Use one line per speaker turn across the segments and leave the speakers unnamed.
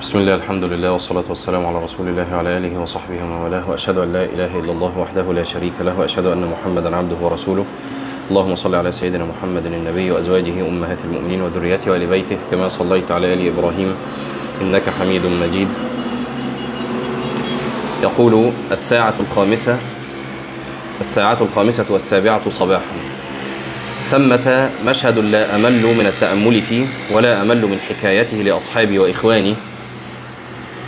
بسم الله الحمد لله والصلاة والسلام على رسول الله وعلى آله وصحبه ومن والاه وأشهد أن لا إله إلا الله وحده لا شريك له وأشهد أن محمدا عبده ورسوله. اللهم صل على سيدنا محمد النبي وأزواجه أمهات المؤمنين وذريته وآل بيته كما صليت على آل إبراهيم إنك حميد مجيد. يقول الساعة الخامسة الساعة الخامسة والسابعة صباحا. ثمة مشهد لا أمل من التأمل فيه ولا أمل من حكايته لأصحابي وإخواني.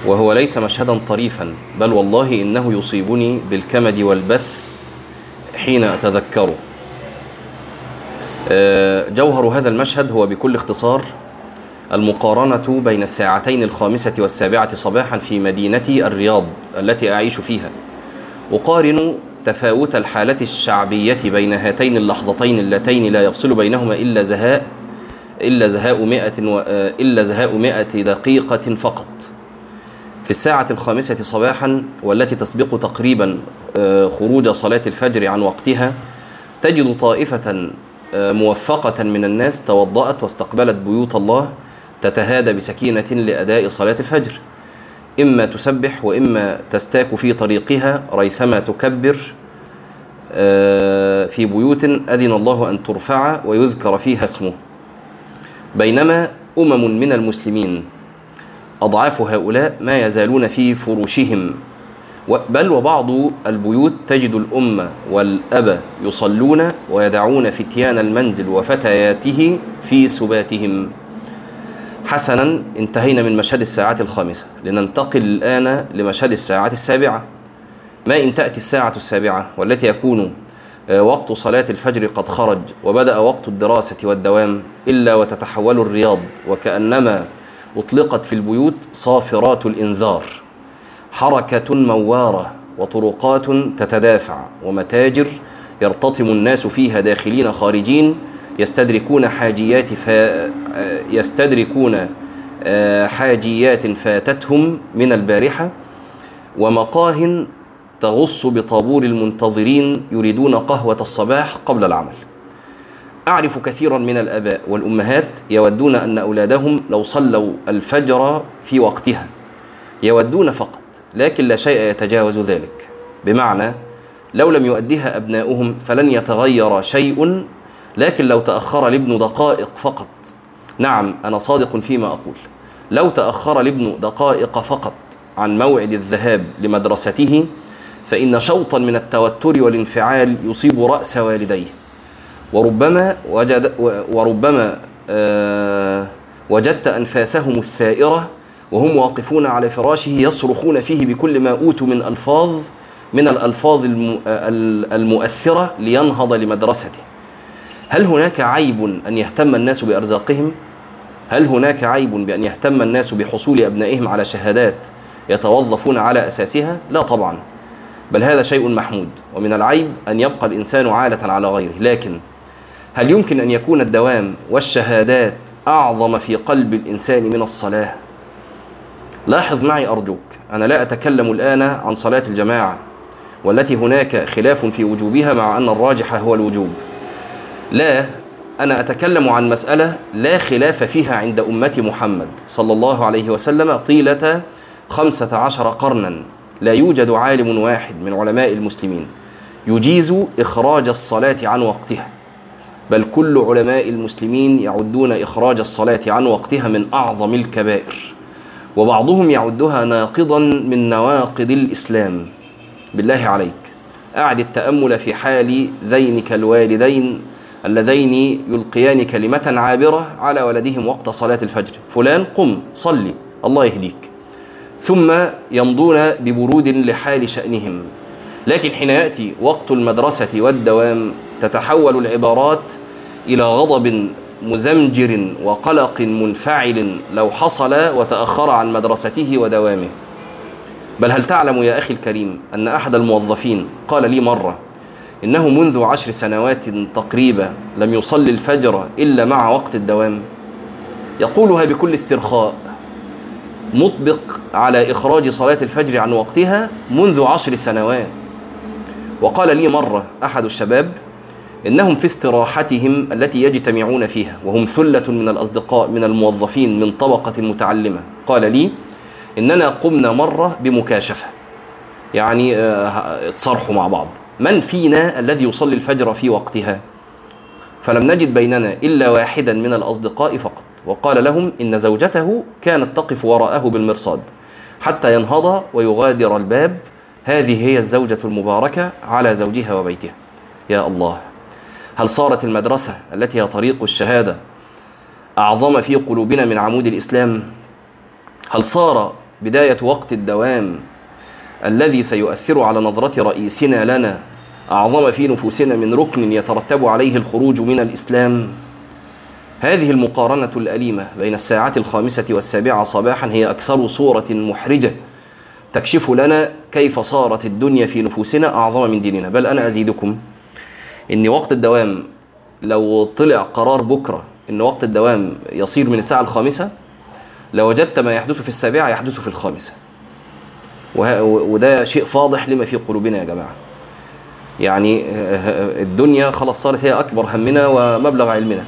وهو ليس مشهدا طريفا بل والله إنه يصيبني بالكمد والبث حين أتذكره. آه، جوهر هذا المشهد هو بكل اختصار المقارنة بين الساعتين الخامسة والسابعة صباحا في مدينتي الرياض التي أعيش فيها. أقارن تفاوت الحالة الشعبية بين هاتين اللحظتين اللتين لا يفصل بينهما إلا زهاء إلا زهاء مئة و... آه، إلا زهاء مئة دقيقة فقط. في الساعة الخامسة صباحا والتي تسبق تقريبا آه، خروج صلاة الفجر عن وقتها تجد طائفة آه، موفقة من الناس توضأت واستقبلت بيوت الله تتهادى بسكينة لأداء صلاة الفجر. إما تسبح وإما تستاك في طريقها ريثما تكبر آه، في بيوت أذن الله أن ترفع ويذكر فيها اسمه. بينما أمم من المسلمين أضعاف هؤلاء ما يزالون في فروشهم. بل وبعض البيوت تجد الأم والأب يصلون ويدعون فتيان المنزل وفتياته في سباتهم. حسنا انتهينا من مشهد الساعات الخامسة. لننتقل الآن لمشهد الساعات السابعة. ما إن تأتي الساعة السابعة والتي يكون آه، وقت صلاة الفجر قد خرج وبدأ وقت الدراسة والدوام إلا وتتحول الرياض وكأنما أطلقت في البيوت صافرات الإنذار حركة موارة وطرقات تتدافع ومتاجر يرتطم الناس فيها داخلين خارجين يستدركون حاجيات فا يستدركون آه، حاجيات فاتتهم من البارحة ومقاه تغص بطابور المنتظرين يريدون قهوة الصباح قبل العمل. أعرف كثيرا من الآباء والأمهات يودون أن أولادهم لو صلوا الفجر في وقتها يودون فقط لكن لا شيء يتجاوز ذلك. بمعنى لو لم يؤديها أبناؤهم فلن يتغير شيء لكن لو تأخر الابن دقائق فقط. نعم أنا صادق فيما أقول. لو تأخر الابن دقائق فقط عن موعد الذهاب لمدرسته فإن شوطا من التوتر والانفعال يصيب رأس والديه. وربما وجد وربما آه وجدت أنفاسهم الثائرة وهم واقفون على فراشه يصرخون فيه بكل ما أوتوا من ألفاظ من الألفاظ الم- ال- المؤثرة لينهض لمدرسته هل هناك عيب أن يهتم الناس بأرزاقهم؟ هل هناك عيب بأن يهتم الناس بحصول أبنائهم على شهادات يتوظفون على أساسها؟ لا طبعا بل هذا شيء محمود ومن العيب أن يبقى الإنسان عالة على غيره لكن هل يمكن أن يكون الدوام والشهادات أعظم في قلب الإنسان من الصلاة؟ لاحظ معي أرجوك أنا لا أتكلم الآن عن صلاة الجماعة والتي هناك خلاف في وجوبها مع أن الراجح هو الوجوب. لا أنا أتكلم عن مسألة لا خلاف فيها عند أمة محمد صلى الله عليه وسلم طيلة خمسة عشر قرنا. لا يوجد عالم واحد من علماء المسلمين يجيز إخراج الصلاة عن وقتها. بل كل علماء المسلمين يعدون إخراج الصلاة عن وقتها من أعظم الكبائر وبعضهم يعدها ناقضا من نواقض الإسلام. بالله عليك. أعد التأمل في حال ذينك الوالدين اللذين يلقيان كلمة عابرة على ولدهم وقت صلاة الفجر. فلان قم صلي الله يهديك. ثم يمضون ببرود لحال شأنهم. لكن حين يأتي وقت المدرسة والدوام تتحول العبارات إلى غضب مزمجر وقلق منفعل لو حصل وتأخر عن مدرسته ودوامه. بل هل تعلم يا أخي الكريم أن أحد الموظفين قال لي مرة إنه منذ عشر سنوات تقريبا لم يصلي الفجر إلا مع وقت الدوام. يقولها بكل استرخاء مطبق على إخراج صلاة الفجر عن وقتها منذ عشر سنوات. وقال لي مرة أحد الشباب إنهم في استراحتهم التي يجتمعون فيها وهم ثلة من الأصدقاء من الموظفين من طبقة متعلمة. قال لي إننا قمنا مرة بمكاشفة. يعني آه، اتصارحوا مع بعض. من فينا الذي يصلي الفجر في وقتها؟ فلم نجد بيننا إلا واحدا من الأصدقاء فقط. وقال لهم إن زوجته كانت تقف وراءه بالمرصاد حتى ينهض ويغادر الباب. هذه هي الزوجة المباركة على زوجها وبيتها. يا الله. هل صارت المدرسة التي هي طريق الشهادة أعظم في قلوبنا من عمود الإسلام؟ هل صار بداية وقت الدوام الذي سيؤثر على نظرة رئيسنا لنا أعظم في نفوسنا من ركن يترتب عليه الخروج من الإسلام؟ هذه المقارنة الأليمة بين الساعة الخامسة والسابعة صباحا هي أكثر صورة محرجة تكشف لنا كيف صارت الدنيا في نفوسنا أعظم من ديننا. بل أنا أزيدكم. إن وقت الدوام لو طلع قرار بكرة إن وقت الدوام يصير من الساعة الخامسة لوجدت ما يحدث في السابعة يحدث في الخامسة. وه- وده شيء فاضح لما في قلوبنا يا جماعة. يعني الدنيا خلاص صارت هي أكبر همنا ومبلغ علمنا.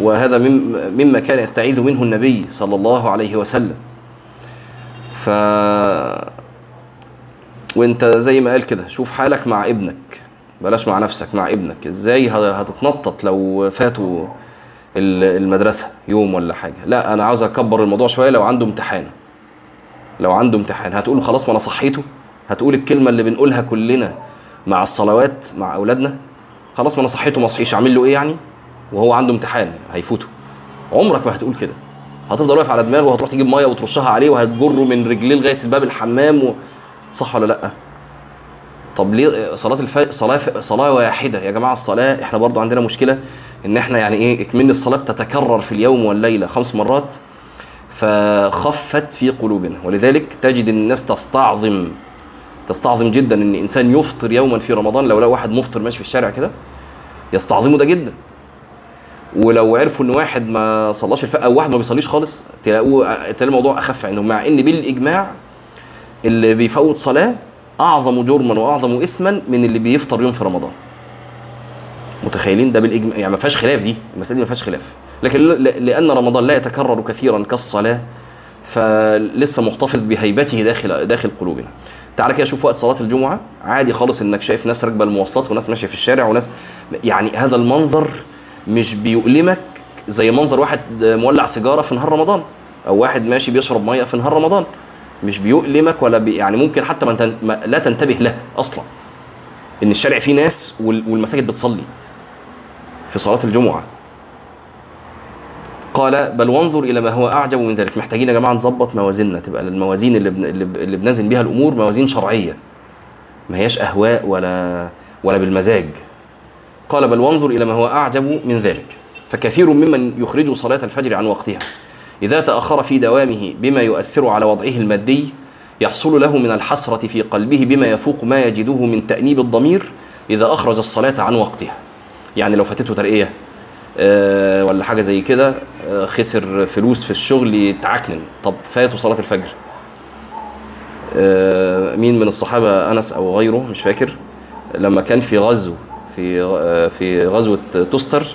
وهذا مم- مما كان يستعيذ منه النبي صلى الله عليه وسلم. ف وانت زي ما قال كده شوف حالك مع ابنك. بلاش مع نفسك مع ابنك. إزاي هتتنطط لو فاتوا ال- المدرسة يوم ولا حاجة؟ لا أنا عاوز أكبر الموضوع شوية لو عنده امتحان. لو عنده امتحان هتقول خلاص ما أنا صحيته. هتقول الكلمة اللي بنقولها كلنا مع الصلوات مع أولادنا خلاص ما أنا صحيته ما صحيش أعمل له إيه يعني؟ وهو عنده امتحان هيفوته. عمرك ما هتقول كده. هتفضل واقف على دماغه وهتروح تجيب مية وترشها عليه وهتجره من رجليه لغاية الباب الحمام و... صح ولا لأ؟ طب ليه صلاة الف... صلاة صلاة واحدة. يا جماعة الصلاة إحنا برضو عندنا مشكلة إن إحنا يعني إيه اكمن الصلاة بتتكرر في اليوم والليلة خمس مرات فخفت في قلوبنا. ولذلك تجد الناس تستعظم تستعظم جدا إن إنسان يفطر يوما في رمضان. لو لقى واحد مفطر ماشي في الشارع كده يستعظموا ده جدا. ولو عرفوا إن واحد ما صلاش الفجر أو واحد ما بيصليش خالص تلاقوه تلاقي الموضوع أخف عندهم. مع إن بالإجماع اللي بيفوت صلاة أعظم جرما وأعظم إثما من اللي بيفطر يوم في رمضان. متخيلين؟ ده بالاجماع يعني ما فيهاش خلاف دي المسألة دي ما فيهاش خلاف. لكن لأن رمضان لا يتكرر كثيرا كالصلاة فلسه محتفظ بهيبته داخل داخل قلوبنا. تعالى كده شوف وقت صلاة الجمعة. عادي خالص إنك شايف ناس راكبة المواصلات وناس ماشية في الشارع وناس يعني هذا المنظر مش بيؤلمك زي منظر واحد مولع سيجارة في نهار رمضان أو واحد ماشي بيشرب مية في نهار رمضان. مش بيؤلمك ولا بي يعني ممكن حتى ما, تن... ما لا تنتبه له أصلا. إن الشارع فيه ناس وال... والمساجد بتصلي في صلاة الجمعة. قال بل وانظر إلى ما هو أعجب من ذلك. محتاجين يا جماعة نظبط موازيننا تبقى الموازين اللي بن... اللي بنزن بيها الأمور موازين شرعية. ما هياش أهواء ولا ولا بالمزاج. قال بل وانظر إلى ما هو أعجب من ذلك. فكثير ممن يخرج صلاة الفجر عن وقتها. إذا تأخر في دوامه بما يؤثر على وضعه المادي يحصل له من الحسرة في قلبه بما يفوق ما يجده من تأنيب الضمير إذا أخرج الصلاة عن وقتها يعني لو فاتته ترقية آه، ولا حاجة زي كده آه، خسر فلوس في الشغل يتعكنن. طب فاته صلاة الفجر. آه، مين من الصحابة أنس أو غيره مش فاكر لما كان في غزو في آه، في غزوة تستر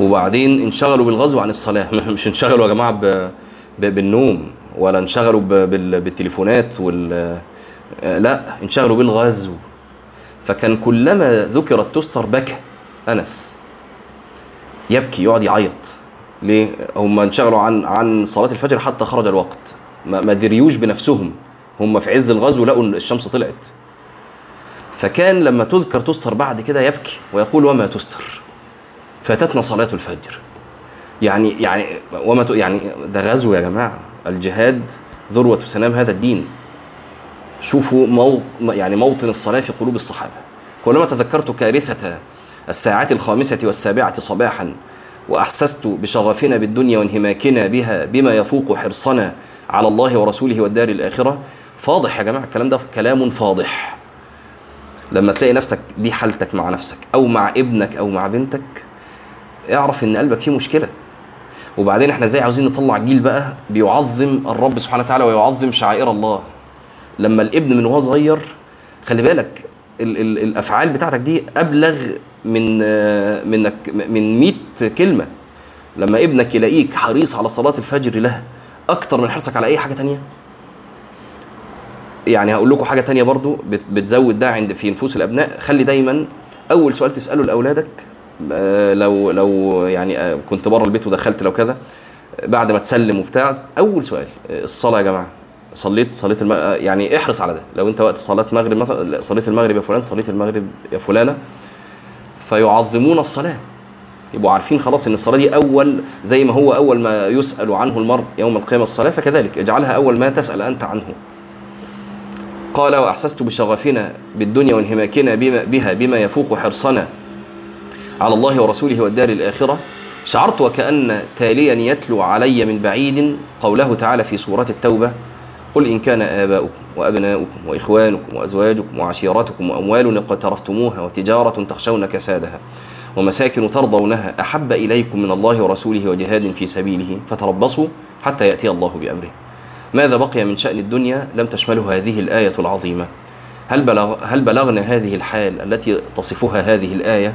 وبعدين انشغلوا بالغزو عن الصلاة. مش انشغلوا يا جماعة ب- ب- بالنوم ولا انشغلوا ب- بال- بالتليفونات وال آه، لا انشغلوا بالغزو. فكان كلما ذكرت تستر بكى أنس. يبكي يقعد يعيط. ليه؟ هم انشغلوا عن عن صلاة الفجر حتى خرج الوقت. ما, ما دريوش بنفسهم. هم في عز الغزو لقوا الشمس طلعت. فكان لما تذكر تستر بعد كده يبكي ويقول وما تستر. فاتتنا صلاة الفجر. يعني يعني وما يعني ده غزو يا جماعة. الجهاد ذروة سنام هذا الدين. شوفوا مو يعني موطن الصلاة في قلوب الصحابة. كلما تذكرت كارثة الساعات الخامسة والسابعة صباحا وأحسست بشغفنا بالدنيا وانهماكنا بها بما يفوق حرصنا على الله ورسوله والدار الآخرة. فاضح يا جماعة الكلام ده كلام فاضح. لما تلاقي نفسك دي حالتك مع نفسك أو مع ابنك أو مع بنتك اعرف إن قلبك فيه مشكلة. وبعدين إحنا إزاي عاوزين نطلع جيل بقى بيعظم الرب سبحانه وتعالى ويعظم شعائر الله؟ لما الابن من وهو صغير خلي بالك ال ال الأفعال بتاعتك دي أبلغ من منك من 100 كلمة. لما ابنك يلاقيك حريص على صلاة الفجر له أكتر من حرصك على أي حاجة تانية؟ يعني هقول لكم حاجة تانية برضو بت- بتزود ده عند في نفوس الأبناء. خلي دايما أول سؤال تسأله لأولادك لو لو يعني آه، كنت بره البيت ودخلت لو كذا آه، بعد ما تسلم وبتاع أول سؤال آه، الصلاة يا جماعة صليت صليت الم... آه، يعني احرص على ده. لو انت وقت صلاة مغرب مثلا لا، صليت المغرب يا فلان صليت المغرب يا فلانة فيعظمون الصلاة. يبقوا عارفين خلاص إن الصلاة دي أول زي ما هو أول ما يسأل عنه المرء يوم القيامة الصلاة فكذلك اجعلها أول ما تسأل أنت عنه. قال وأحسست بشغفنا بالدنيا وانهماكنا بما بها بما يفوق حرصنا على الله ورسوله والدار الآخرة. شعرت وكأن تاليا يتلو علي من بعيد قوله تعالى في سورة التوبة قل إن كان آباؤكم وأبناؤكم وإخوانكم وأزواجكم وعشيرتكم وأموال اقترفتموها وتجارة تخشون كسادها ومساكن ترضونها أحب إليكم من الله ورسوله وجهاد في سبيله فتربصوا حتى يأتي الله بأمره. ماذا بقي من شأن الدنيا؟ لم تشمله هذه الآية العظيمة. هل, بلغ هل بلغنا هذه الحال التي تصفها هذه الآية؟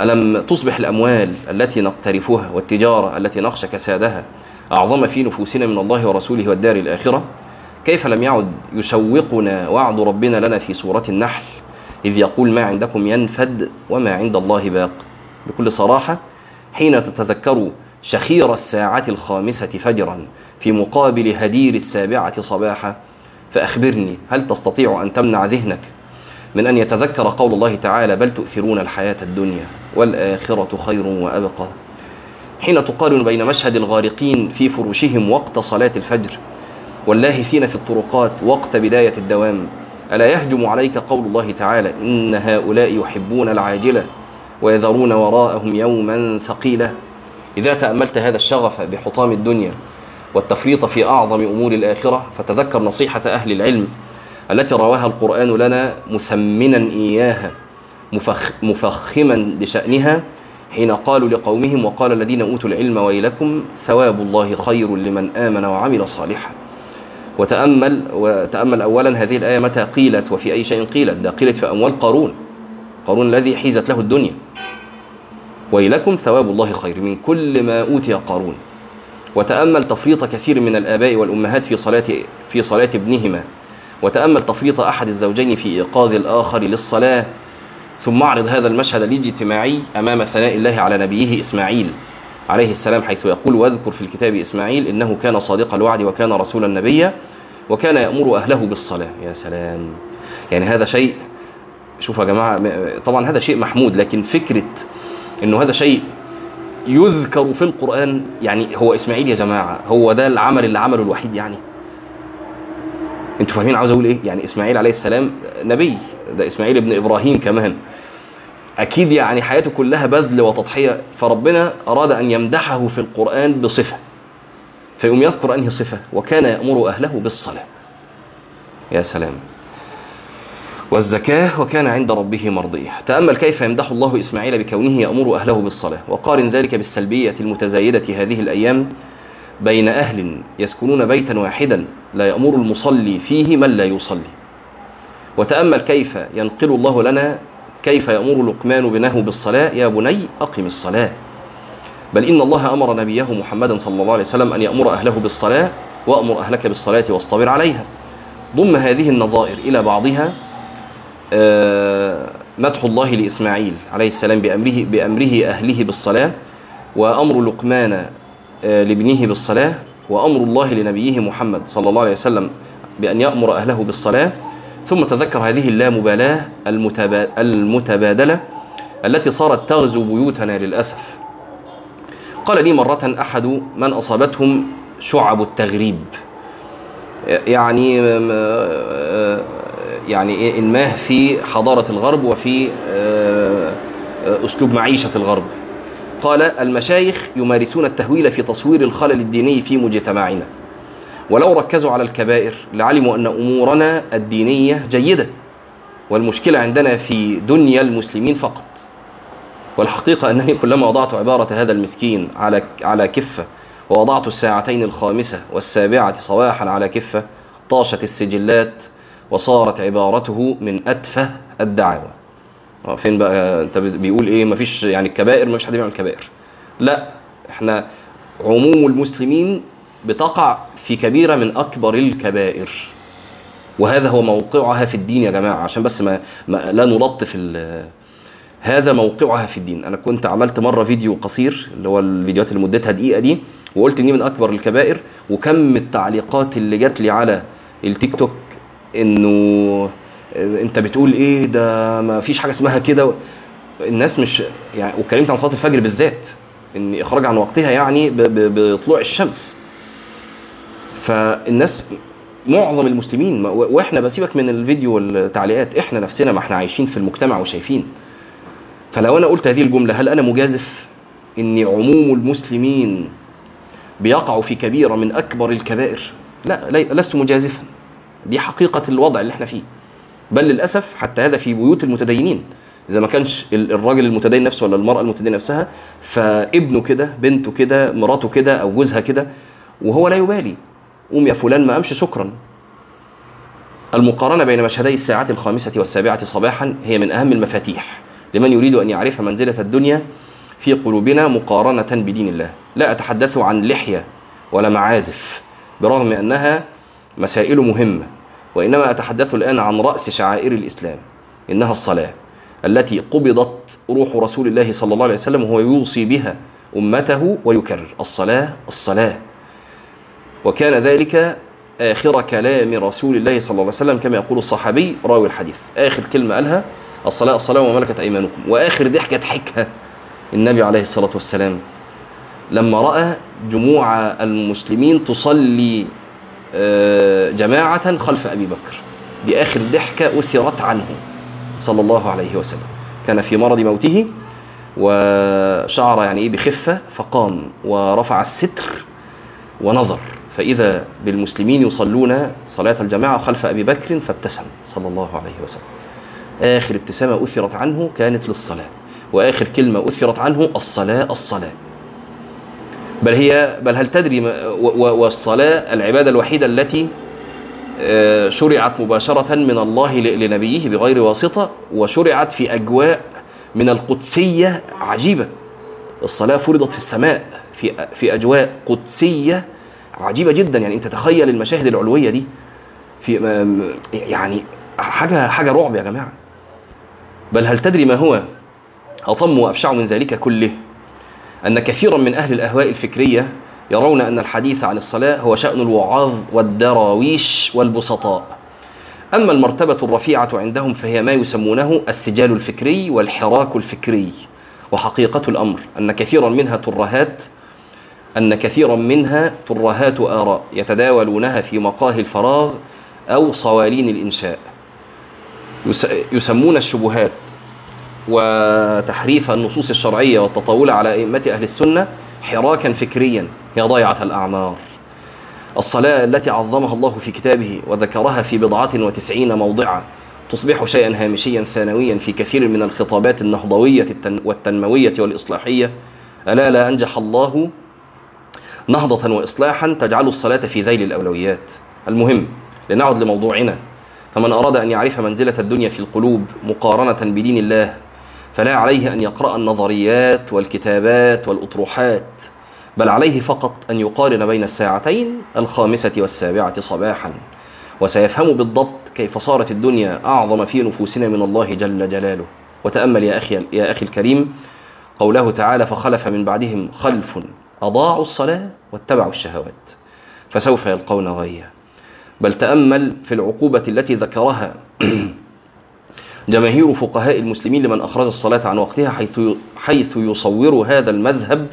ألم تصبح الأموال التي نقترفها والتجارة التي نخشى كسادها أعظم في نفوسنا من الله ورسوله والدار الآخرة؟ كيف لم يعد يشوقنا وعد ربنا لنا في سورة النحل؟ إذ يقول ما عندكم ينفد وما عند الله باق. بكل صراحة حين تتذكر شخير الساعة الخامسة فجرا في مقابل هدير السابعة صباحا فأخبرني هل تستطيع أن تمنع ذهنك؟ من أن يتذكر قول الله تعالى بل تؤثرون الحياة الدنيا والآخرة خير وأبقى. حين تقارن بين مشهد الغارقين في فروشهم وقت صلاة الفجر واللاهثين في الطرقات وقت بداية الدوام ألا يهجم عليك قول الله تعالى إن هؤلاء يحبون العاجلة ويذرون وراءهم يوما ثقيلا؟ إذا تأملت هذا الشغف بحطام الدنيا والتفريط في أعظم أمور الآخرة فتذكر نصيحة أهل العلم التي رواها القرآن لنا مثمنا إياها مفخ مفخما لشأنها حين قالوا لقومهم وقال الذين أوتوا العلم ويلكم ثواب الله خير لمن آمن وعمل صالحا. وتأمل وتأمل أولا هذه الآية متى قيلت وفي أي شيء قيلت؟ ده قيلت في أموال قارون. قارون الذي حيزت له الدنيا. ويلكم ثواب الله خير من كل ما أوتي قارون. وتأمل تفريط كثير من الآباء والأمهات في صلاة في صلاة ابنهما. وتأمل تفريط أحد الزوجين في إيقاظ الآخر للصلاة. ثم أعرض هذا المشهد الاجتماعي أمام ثناء الله على نبيه إسماعيل عليه السلام حيث يقول واذكر في الكتاب إسماعيل إنه كان صادق الوعد وكان رسولا نبيا وكان يأمر أهله بالصلاة. يا سلام! يعني هذا شيء شوفوا يا جماعة طبعا هذا شيء محمود لكن فكرة إنه هذا شيء يذكر في القرآن يعني هو إسماعيل يا جماعة هو ده العمل اللي عمله الوحيد يعني. أنتوا فاهمين عاوز أقول إيه؟ يعني إسماعيل عليه السلام نبي ده إسماعيل ابن إبراهيم كمان. أكيد يعني حياته كلها بذل وتضحية فربنا أراد أن يمدحه في القرآن بصفة. فيقوم يذكر أنهي صفة؟ وكان يأمر أهله بالصلاة. يا سلام. والزكاة وكان عند ربه مرضية. تأمل كيف يمدح الله إسماعيل بكونه يأمر أهله بالصلاة. وقارن ذلك بالسلبية المتزايدة هذه الأيام بين أهل يسكنون بيتا واحدا لا يأمر المصلي فيه من لا يصلي. وتأمل كيف ينقل الله لنا كيف يأمر لقمان بنه بالصلاة؟ يا بني أقم الصلاة. بل إن الله أمر نبيه محمدا صلى الله عليه وسلم أن يأمر أهله بالصلاة وأمر أهلك بالصلاة واصطبر عليها. ضم هذه النظائر إلى بعضها آه، مدح الله لإسماعيل عليه السلام بأمره بأمره أهله بالصلاة وأمر لقمان لابنه بالصلاة وأمر الله لنبيه محمد صلى الله عليه وسلم بأن يأمر أهله بالصلاة. ثم تذكر هذه اللامبالاة المتبا- المتبادلة التي صارت تغزو بيوتنا للأسف. قال لي مرة أحد من أصابتهم شعب التغريب؟ يعني آه، يعني إيه انماه في حضارة الغرب وفي آه، آه، أسلوب معيشة الغرب. قال المشايخ يمارسون التهويل في تصوير الخلل الديني في مجتمعنا. ولو ركزوا على الكبائر لعلموا أن أمورنا الدينية جيدة. والمشكلة عندنا في دنيا المسلمين فقط. والحقيقة أنني كلما وضعت عبارة هذا المسكين على على كفة ووضعت الساعتين الخامسة والسابعة صباحا على كفة طاشت السجلات وصارت عبارته من أتفه الدعاوى. فين بقى انت بيقول إيه؟ مفيش يعني الكبائر مفيش حد بيعمل كبائر. لا إحنا عموم المسلمين بتقع في كبيرة من أكبر الكبائر. وهذا هو موقعها في الدين يا جماعة عشان بس ما, ما لا نلطف هذا موقعها في الدين. أنا كنت عملت مرة فيديو قصير اللي هو الفيديوهات اللي مدتها دقيقة دي وقلت إن دي من أكبر الكبائر. وكم التعليقات اللي جات لي على التيك توك إنه أنت بتقول إيه ده ما فيش حاجة اسمها كده. الناس مش يعني واتكلمت عن صلاة الفجر بالذات إن إخراج عن وقتها يعني بطلوع الشمس. فالناس معظم المسلمين وإحنا بسيبك من الفيديو والتعليقات إحنا نفسنا ما إحنا عايشين في المجتمع وشايفين. فلو أنا قلت هذه الجملة هل أنا مجازف ان عموم المسلمين بيقعوا في كبيرة من أكبر الكبائر؟ لا لست مجازفا. دي حقيقة الوضع اللي إحنا فيه. بل للأسف حتى هذا في بيوت المتدينين. إذا ما كانش ال- الراجل المتدين نفسه ولا المرأة المتدينة نفسها فابنه كده بنته كده مراته كده أو جوزها كده وهو لا يبالي. قوم يا فلان ما قامش شكرا. المقارنة بين مشهدي الساعات الخامسة والسابعة صباحا هي من أهم المفاتيح لمن يريد أن يعرف منزلة الدنيا في قلوبنا مقارنة بدين الله. لا أتحدث عن لحية ولا معازف برغم أنها مسائل مهمة. وإنما أتحدث الآن عن رأس شعائر الإسلام إنها الصلاة التي قبضت روح رسول الله صلى الله عليه وسلم وهو يوصي بها أمته ويكرر الصلاة الصلاة. وكان ذلك آخر كلام رسول الله صلى الله عليه وسلم كما يقول الصحابي راوي الحديث. آخر كلمة قالها الصلاة الصلاة وما ملكت أيمانكم. وآخر ضحكة ضحكها النبي عليه الصلاة والسلام لما رأى جموع المسلمين تصلي جماعة خلف أبي بكر دي آخر ضحكة أثرت عنه صلى الله عليه وسلم. كان في مرض موته وشعر يعني إيه بخفة فقام ورفع الستر ونظر. فإذا بالمسلمين يصلون صلاة الجماعة خلف أبي بكر فابتسم صلى الله عليه وسلم. آخر ابتسامة أثرت عنه كانت للصلاة وآخر كلمة أثرت عنه الصلاة الصلاة. بل هي بل هل تدري والصلاة العبادة الوحيدة التي آه، شرعت مباشرة من الله لنبيه بغير واسطة وشرعت في أجواء من القدسية عجيبة. الصلاة فرضت في السماء في في أجواء قدسية عجيبة جدا. يعني أنت تخيل المشاهد العلوية دي في م- يعني حاجة حاجة رعب يا جماعة. بل هل تدري ما هو أطم وأبشع من ذلك كله؟ أن كثيرا من أهل الأهواء الفكرية يرون أن الحديث عن الصلاة هو شأن الوعاظ والدراويش والبسطاء. أما المرتبة الرفيعة عندهم فهي ما يسمونه السجال الفكري والحراك الفكري وحقيقة الأمر أن كثيرا منها ترهات أن كثيرا منها ترهات آراء يتداولونها في مقاهي الفراغ أو صوالين الإنشاء. يس- يسمون الشبهات وتحريف النصوص الشرعية والتطاول على أئمة أهل السنة حراكا فكريا يا ضيعة الأعمار. الصلاة التي عظمها الله في كتابه وذكرها في بضعة وتسعين موضعا تصبح شيئا هامشيا ثانويا في كثير من الخطابات النهضوية التن- والتنموية والإصلاحية. ألا لا أنجح الله نهضة وإصلاحا تجعل الصلاة في ذيل الأولويات. المهم لنعد لموضوعنا. فمن أراد أن يعرف منزلة الدنيا في القلوب مقارنة بدين الله فلا عليه أن يقرأ النظريات والكتابات والأطروحات بل عليه فقط أن يقارن بين الساعتين الخامسة والسابعة صباحا. وسيفهم بالضبط كيف صارت الدنيا أعظم في نفوسنا من الله جل جلاله. وتأمل يا أخي يا أخي الكريم قوله تعالى فخلف من بعدهم خلف أضاعوا الصلاة واتبعوا الشهوات فسوف يلقون غيا. بل تأمل في العقوبة التي ذكرها جماهير فقهاء المسلمين لمن أخرج الصلاة عن وقتها حيث حيث يصور هذا المذهب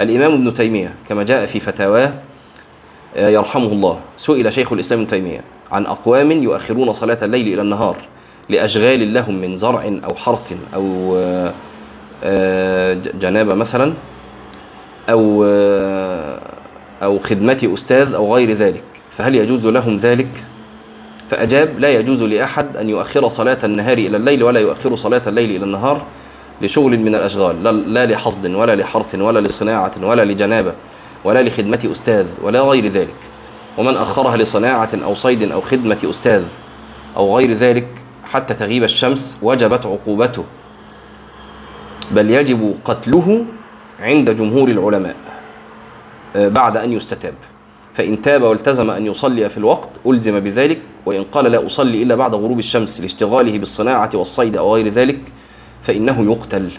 الإمام ابن تيمية كما جاء في فتاواه يرحمه الله سئل شيخ الإسلام ابن تيمية عن أقوام يؤخرون صلاة الليل إلى النهار لأشغال لهم من زرع أو حرث أو آه، آه، جنابة مثلا أو آه، أو خدمة أستاذ أو غير ذلك فهل يجوز لهم ذلك؟ فأجاب لا يجوز لأحد أن يؤخر صلاة النهار إلى الليل ولا يؤخر صلاة الليل إلى النهار لشغل من الأشغال لا, لحصد ولا لحرث ولا لصناعة ولا لجنابة ولا لخدمة أستاذ ولا غير ذلك. ومن أخرها لصناعة أو صيد أو خدمة أستاذ أو غير ذلك حتى تغيب الشمس وجبت عقوبته. بل يجب قتله عند جمهور العلماء آه، بعد أن يستتاب. فإن تاب والتزم أن يصلي في الوقت ألزم بذلك وإن قال لا أصلي إلا بعد غروب الشمس لاشتغاله بالصناعة والصيد أو غير ذلك فإنه يقتل.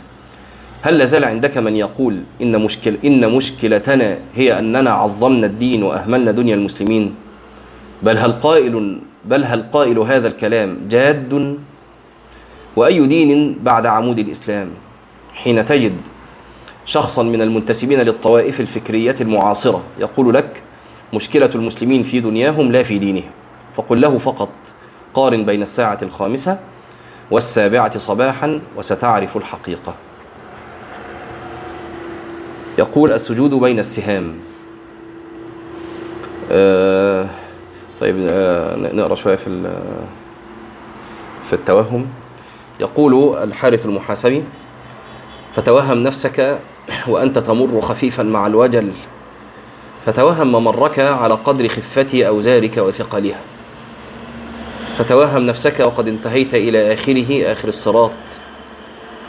هل لازال عندك من يقول إن مشكل إن مشكلتنا هي أننا عظمنا الدين وأهملنا دنيا المسلمين؟ بل هل قائل بل هل قائل هذا الكلام جاد؟ وأي دين بعد عمود الإسلام؟ حين تجد شخصا من المنتسبين للطوائف الفكرية المعاصرة يقول لك مشكلة المسلمين في دنياهم لا في دينهم. فقل له فقط قارن بين الساعة الخامسة والسابعة صباحا وستعرف الحقيقة. يقول السجود بين السهام. آه طيب آه نقرأ شوية في في التوهم. يقول الحارث المحاسبي فتوهم نفسك وأنت تمر خفيفا مع الوجل. فتوهم ممرك على قدر خفة أوزارك وثقلها. فتوهم نفسك وقد انتهيت إلى آخره آخر الصراط.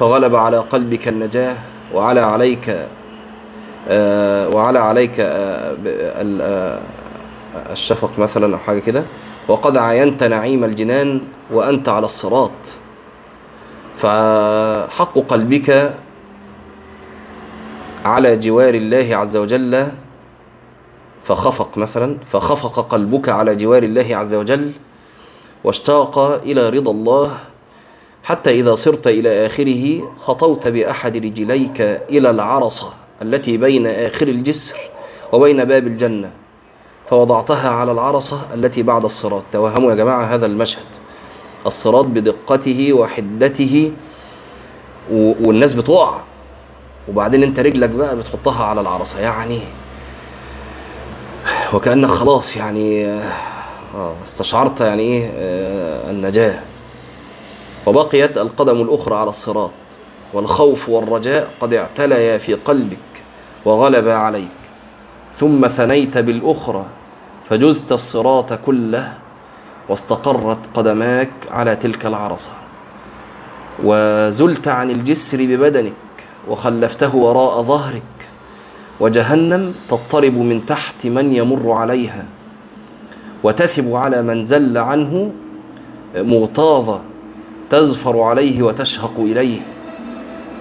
فغلب على قلبك النجاة وعلى عليك آه وعلى عليك آه آه الشفق مثلا أو حاجة كده. وقد عاينت نعيم الجنان وأنت على الصراط. فحق قلبك على جوار الله عز وجل فخفق مثلا فخفق قلبك على جوار الله عز وجل واشتاق إلى رضا الله حتى إذا صرت إلى آخره خطوت بأحد رجليك إلى العرصة التي بين آخر الجسر وبين باب الجنة فوضعتها على العرصة التي بعد الصراط. توهموا يا جماعة هذا المشهد. الصراط بدقته وحدته والناس بتقع. وبعدين أنت رجلك بقى بتحطها على العرصة. يعني وكأنك خلاص يعني آه استشعرت يعني إيه آه النجاة. وبقيت القدم الأخرى على الصراط والخوف والرجاء قد اعتليا في قلبك وغلب عليك. ثم ثنيت بالأخرى فجزت الصراط كله واستقرت قدماك على تلك العرصة. وزلت عن الجسر ببدنك وخلفته وراء ظهرك وجهنم تضطرب من تحت من يمر عليها وتثب على من زل عنه مغتاظة تزفر عليه وتشهق إليه.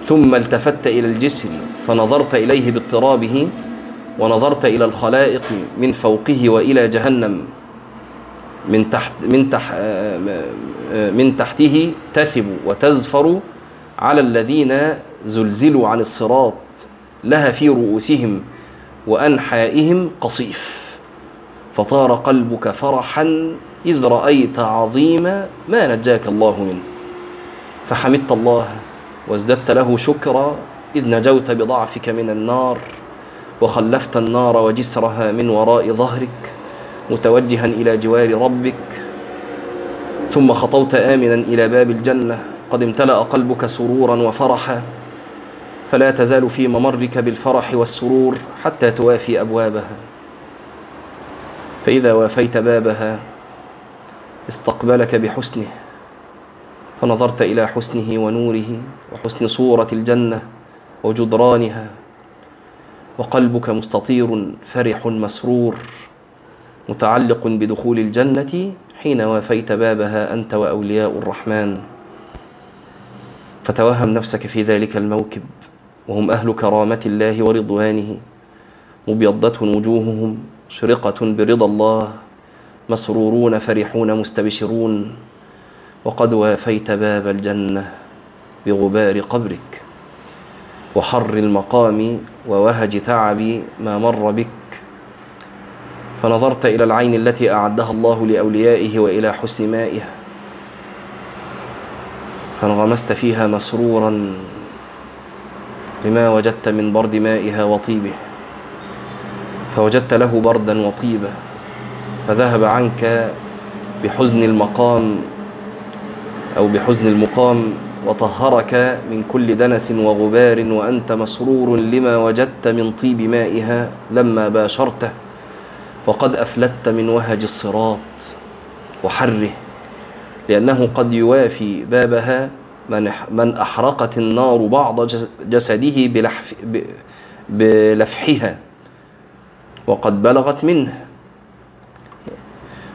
ثم التفت إلى الجسر فنظرت إليه باضطرابه ونظرت إلى الخلائق من فوقه وإلى جهنم. من تحت من تحت من تحته تثب وتزفر على الذين زلزلوا عن الصراط. لها في رؤوسهم وأنحائهم قصيف. فطار قلبك فرحا إذ رأيت عظيم ما نجاك الله منه. فحمدت الله وازددت له شكرا إذ نجوت بضعفك من النار وخلفت النار وجسرها من وراء ظهرك متوجها إلى جوار ربك. ثم خطوت آمنا إلى باب الجنة. قد امتلأ قلبك سرورا وفرحا. فلا تزال في ممرك بالفرح والسرور حتى توافي أبوابها. فإذا وافيت بابها استقبلك بحسنه. فنظرت إلى حسنه ونوره وحسن صورة الجنة وجدرانها. وقلبك مستطير فرح مسرور. متعلق بدخول الجنة حين وافيت بابها أنت وأولياء الرحمن. فتوهم نفسك في ذلك الموكب. وهم أهل كرامة الله ورضوانه. مبيضة وجوههم شرقة برضا الله. مسرورون فرحون مستبشرون. وقد وافيت باب الجنة بغبار قبرك. وحر المقام ووهج تعب ما مر بك. فنظرت إلى العين التي أعدها الله لأوليائه وإلى حسن مائها. فانغمست فيها مسرورا بما وجدت من برد مائها وطيبه فوجدت له بردا وطيبا فذهب عنك بحزن المقام أو بحزن المقام وطهرك من كل دنس وغبار وأنت مسرور لما وجدت من طيب مائها لما باشرته وقد أفلت من وهج الصراط وحره لأنه قد يوافي بابها من أحرقت النار بعض جسده بلحف بلفحها وقد بلغت منه.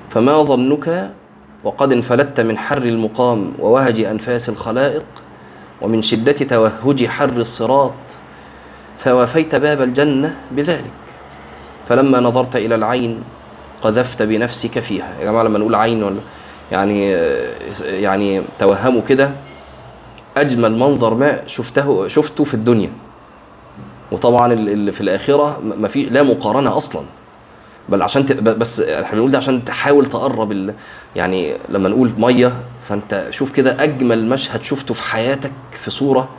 فما ظنك وقد انفلت من حر المقام ووهج أنفاس الخلائق ومن شدة توهج حر الصراط فوافيت باب الجنة بذلك. فلما نظرت إلى العين قذفت بنفسك فيها. يا جماعة لما نقول عين يعني يعني توهموا كده أجمل منظر ما شفته شفته في الدنيا. وطبعا اللي في الآخرة ما في لا مقارنة أصلا. بل عشان ت... بس إحنا بنقول ده عشان تحاول تقرب ال... يعني لما نقول مية فأنت شوف كده أجمل مشهد شفته في حياتك في صورة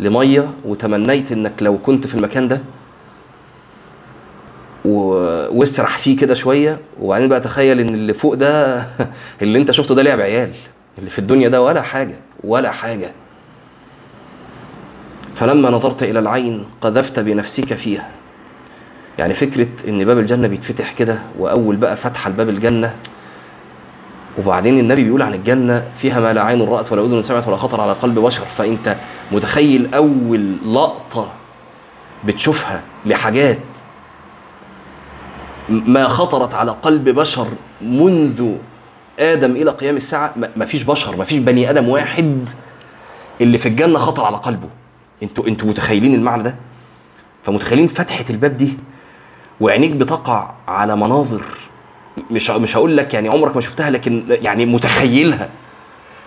لمية وتمنيت إنك لو كنت في المكان ده و... واسرح فيه كده شوية. وبعدين بقى تخيل إن اللي فوق ده اللي أنت شفته ده لعب عيال. اللي في الدنيا ده ولا حاجة ولا حاجة. فلما نظرت إلى العين قذفت بنفسك فيها. يعني فكرة إن باب الجنة بيتفتح كده وأول بقى فتحه لباب الجنة وبعدين النبي بيقول عن الجنة فيها ما لا عين رأت ولا أذن سمعت ولا خطر على قلب بشر. فأنت متخيل أول لقطة بتشوفها لحاجات ما خطرت على قلب بشر منذ آدم إلى قيام الساعة؟ ما فيش بشر ما فيش بني آدم واحد اللي في الجنة خطر على قلبه. أنتوا أنتوا متخيلين المعنى ده؟ فمتخيلين فتحة الباب دي وعينيك بتقع على مناظر مش مش هقول لك يعني عمرك ما شفتها لكن يعني متخيلها.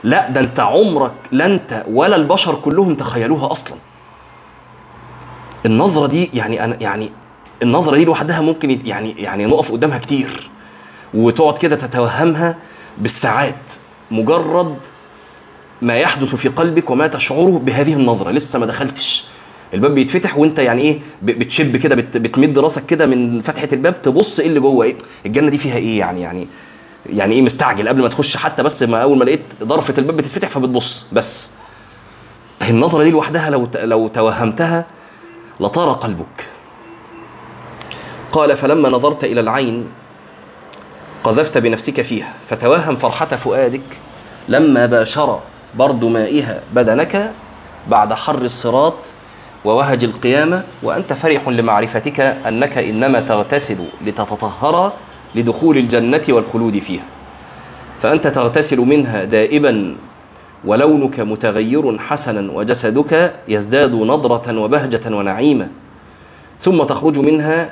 لا ده انت عمرك لا انت ولا البشر كلهم تخيلوها أصلا. النظرة دي يعني أنا يعني النظرة دي لوحدها ممكن يعني يعني نقف قدامها كتير وتقعد كده تتوهمها بالساعات مجرد ما يحدث في قلبك وما تشعره بهذه النظرة. لسه ما دخلتش. الباب بيتفتح وانت يعني إيه بتشب كده بت بتمد راسك كده من فتحة الباب تبص إيه اللي جوه. إيه الجنة دي فيها إيه يعني يعني يعني إيه مستعجل قبل ما تخش؟ حتى بس ما أول ما لقيت ضرفه الباب بتتفتح فبتبص. بس النظرة دي لوحدها لو لو توهمتها لطار قلبك. قال فلما نظرت إلى العين قذفت بنفسك فيها. فتوهم فرحة فؤادك لما باشر برد مائها بدنك بعد حر الصراط ووهج القيامة وأنت فرح لمعرفتك أنك إنما تغتسل لتتطهر لدخول الجنة والخلود فيها. فأنت تغتسل منها دائبا ولونك متغير حسنا وجسدك يزداد نضرة وبهجة ونعيمة. ثم تخرج منها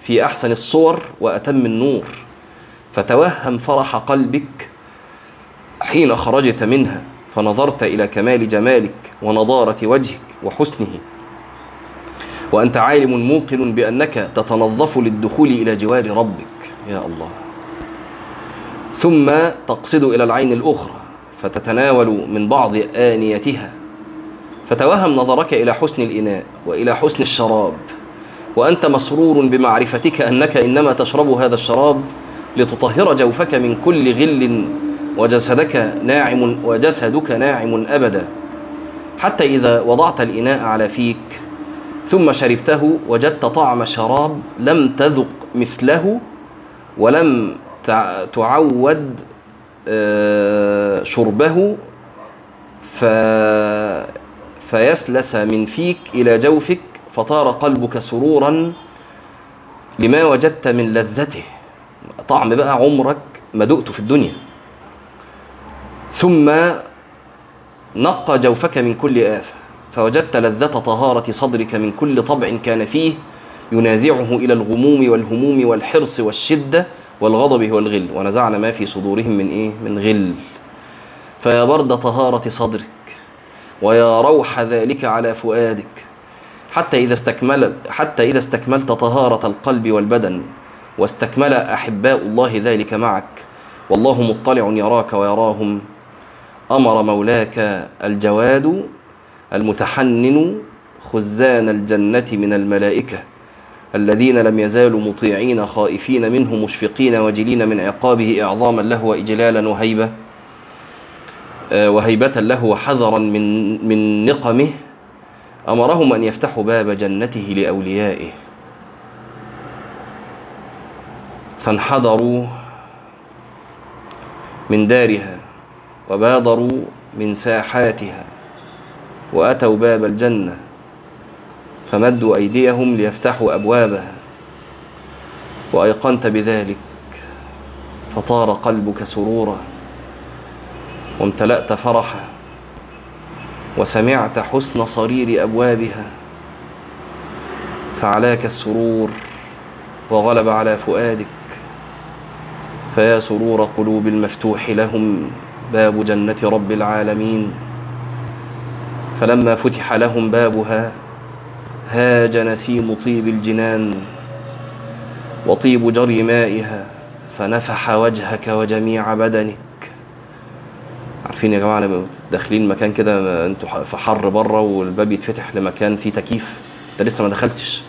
في أحسن الصور وأتم النور. فتوهم فرح قلبك حين خرجت منها. فنظرت إلى كمال جمالك ونضارة وجهك وحسنه. وأنت عالم موقن بأنك تتنظف للدخول إلى جوار ربك. يا الله. ثم تقصد إلى العين الأخرى فتتناول من بعض آنيتها. فتوهم نظرك إلى حسن الإناء وإلى حسن الشراب. وأنت مسرور بمعرفتك أنك إنما تشرب هذا الشراب لتطهر جوفك من كل غل وجسدك ناعم وجسدك ناعم أبدا حتى إذا وضعت الإناء على فيك. ثم شربته وجدت طعم شراب لم تذق مثله ولم تعود شربه ف فيسلس من فيك إلى جوفك فطار قلبك سرورا لما وجدت من لذته. طعم بقى عمرك ما دقته في الدنيا. ثم نقى جوفك من كل آفة فوجدت لذة طهارة صدرك من كل طبع كان فيه ينازعه إلى الغموم والهموم والحرص والشدة والغضب والغل ونزعنا ما في صدورهم من إيه؟ من غل فيا برد طهارة صدرك ويا روح ذلك على فؤادك حتى إذا استكمل حتى إذا استكملت طهارة القلب والبدن واستكمل أحباء الله ذلك معك والله مطلع يراك ويراهم أمر مولاك الجواد المتحنن خزان الجنة من الملائكة الذين لم يزالوا مطيعين خائفين منه مشفقين وجلين من عقابه إعظاما له وإجلالا وهيبة وهيبة له وحذرا من من نقمه أمرهم أن يفتحوا باب جنته لأوليائه. فانحدروا من دارها. وبادروا من ساحاتها وأتوا باب الجنة فمدوا أيديهم ليفتحوا أبوابها وأيقنت بذلك فطار قلبك سرورا وامتلأت فرحا وسمعت حسن صرير أبوابها فعلاك السرور وغلب على فؤادك فيا سرور قلوب المفتوح لهم باب جنة رب العالمين. فلما فتح لهم بابها هاج نسيم طيب الجنان وطيب جري مائها فنفح وجهك وجميع بدنك. عارفين يا جماعة لما داخلين مكان كده أنتوا في حر بره والباب يتفتح لمكان فيه تكييف انت لسه ما دخلتش؟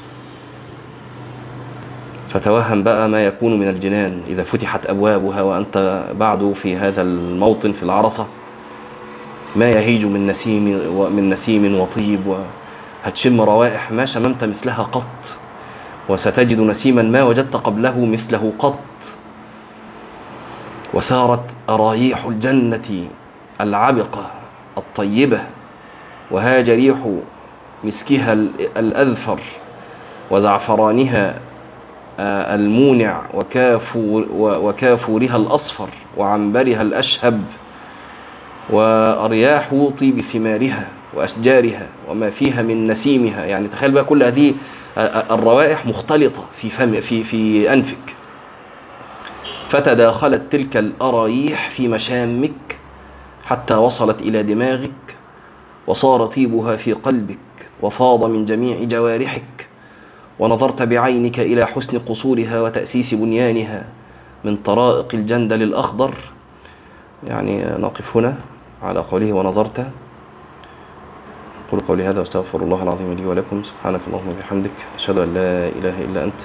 فتوهم بقى ما يكون من الجنان. إذا فتحت أبوابها وأنت بعد في هذا الموطن في العرصة ما يهيج من نسيم من نسيم وطيب وهتشم روائح ما شممت مثلها قط. وستجد نسيما ما وجدت قبله مثله قط. وسارت أرايح الجنة العبقة الطيبة وهاج ريح مسكها الأذفر وزعفرانها المونع وكافور وكافورها الأصفر وعنبرها الأشهب وأرياح طيب ثمارها وأشجارها وما فيها من نسيمها. يعني تخيل بقى كل هذه الروائح مختلطة في فم في في أنفك. فتداخلت تلك الأرايح في مشامك حتى وصلت إلى دماغك وصار طيبها في قلبك وفاض من جميع جوارحك. ونظرت بعينك إلى حسن قصورها وتأسيس بنيانها من طرائق الجندل الأخضر. يعني نقف هنا على قوله ونظرت. أقول قولي هذا وأستغفر الله العظيم لي ولكم. سبحانك اللهم وبحمدك. أشهد أن لا إله إلا أنت.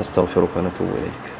نستغفرك ونتوب إليك.